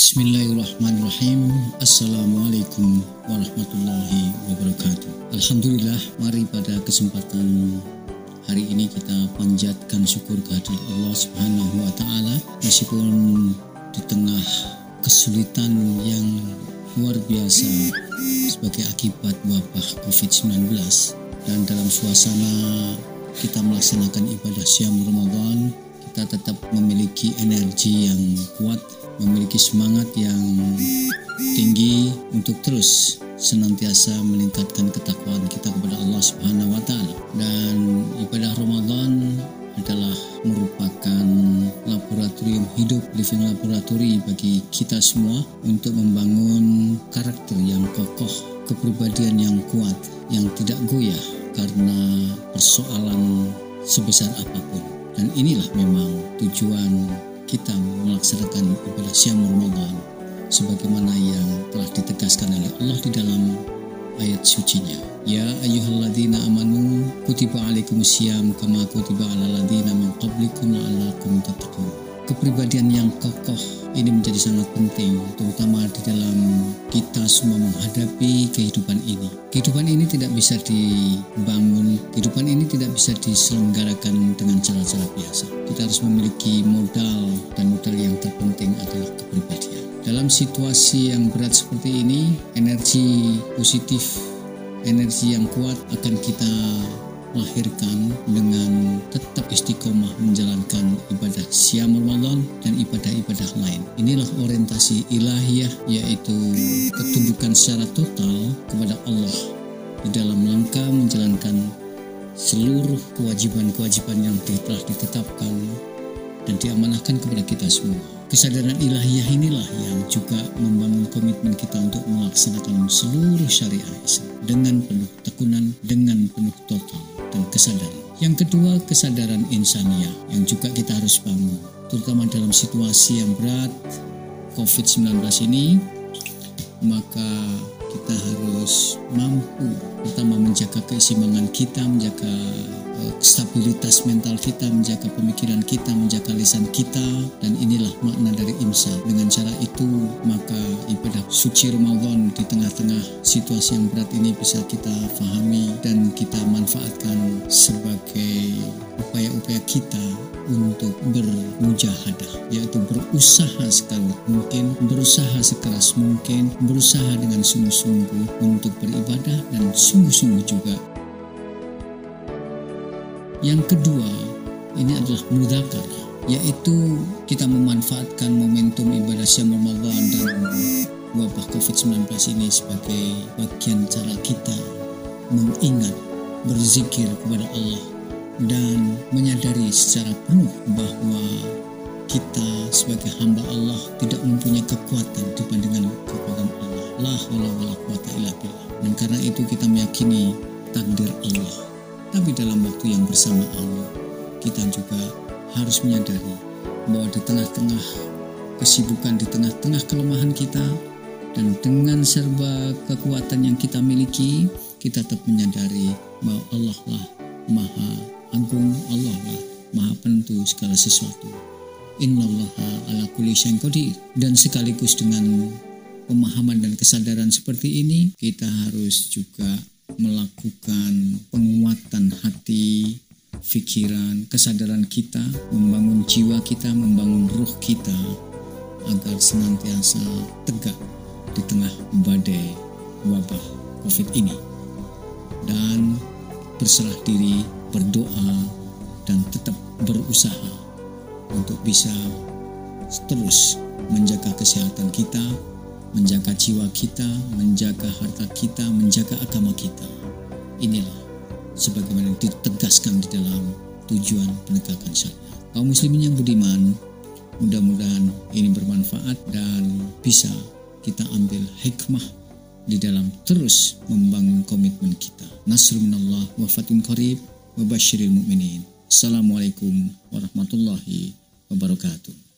Bismillahirrahmanirrahim. Assalamualaikum warahmatullahi wabarakatuh. Alhamdulillah mari pada kesempatan hari ini kita panjatkan syukur kehadirat Allah subhanahu wa ta'ala. Meskipun di tengah kesulitan yang luar biasa sebagai akibat wabah COVID-19 dan dalam suasana kita melaksanakan ibadah siam Ramadan kita tetap memiliki energi yang kuat memiliki semangat yang tinggi untuk terus senantiasa meningkatkan ketakwaan kita kepada Allah Subhanahu wa taala. Dan ibadah Ramadan adalah merupakan laboratorium hidup, living laboratory bagi kita semua untuk membangun karakter yang kokoh, kepribadian yang kuat, yang tidak goyah karena persoalan sebesar apa pun. Dan inilah memang tujuan kita melaksanakan ibadah siam Ramadan sebagaimana yang telah ditegaskan oleh Allah di dalam ayat sucinya. Ya ayyuhalladzina amanu kutiba alaikumusiyam kama kutiba ala ladzina min qablikum la'allakum tattaqun. Kepribadian yang kokoh ini menjadi sangat penting terutama di dalam kita semua menghadapi kehidupan ini. Kehidupan ini tidak bisa dibangun, kehidupan ini tidak bisa diselenggarakan dengan cara-cara biasa. Kita harus memiliki modal dan modal yang terpenting adalah kepribadian. Dalam situasi yang berat seperti ini, energi positif, energi yang kuat akan kita lahirkan dengan tetap istiqomah menjalankan ibadah siam Ramadan dan ibadah-ibadah lain. Inilah orientasi ilahiyah yaitu ketundukan secara total kepada Allah di dalam langkah menjalankan seluruh kewajiban-kewajiban yang telah ditetapkan dan diamanahkan kepada kita semua. Kesadaran ilahiyah inilah yang juga membangun komitmen kita untuk melaksanakan seluruh syariah Islam dengan penuh tekunan, dengan penuh total dan kesadaran. Yang kedua, kesadaran insaniah yang juga kita harus bangun, terutama dalam situasi yang berat COVID-19 ini, maka kita harus mampu pertama menjaga keseimbangan kita, menjaga stabilitas mental kita, menjaga pemikiran kita, menjaga lisan kita, dan inilah makna dari imsak. Dengan cara itu, maka ibadah suci Ramadan di tengah-tengah situasi yang berat ini bisa kita fahami dan kita manfaatkan sebagai upaya-upaya kita untuk bermujahadah, yaitu berusaha sekali mungkin, berusaha sekeras mungkin, berusaha dengan sungguh-sungguh untuk beribadah dan sungguh-sungguh juga. Yang kedua, ini adalah mudakar, yaitu kita memanfaatkan momentum ibadah Syam Ramadan dan wabah COVID-19 ini sebagai bagian cara kita mengingat, berzikir kepada Allah dan menyadari secara penuh bahwa kita sebagai hamba Allah tidak mempunyai kekuatan dibandingkan kekuatan Allah. La wala wala illa billah. Dan karena itu kita meyakini takdir Allah tapi dalam waktu yang bersamaan, kita juga harus menyadari bahwa di tengah-tengah kesibukan, di tengah-tengah kelemahan kita, dan dengan serba kekuatan yang kita miliki, kita tetap menyadari bahwa Allah lah Maha Agung, Allah lah Maha Penentu segala sesuatu. Innallaha ala kulli qadir. Dan sekaligus dengan pemahaman dan kesadaran seperti ini, kita harus juga melakukan penguatan hati, pikiran, kesadaran kita, membangun jiwa kita, membangun ruh kita agar senantiasa tegak di tengah badai wabah COVID ini dan berserah diri, berdoa dan tetap berusaha untuk bisa terus menjaga kesehatan kita, menjaga jiwa kita, menjaga harta kita, menjaga agama kita. Inilah sebagaimana ditegaskan di dalam tujuan penegakan syariat. Kaum muslimin yang budiman, mudah-mudahan ini bermanfaat dan bisa kita ambil hikmah di dalam terus membangun komitmen kita. Nasrullah wa fatun qarib wa basyiril mu'minin. Assalamualaikum warahmatullahi wabarakatuh.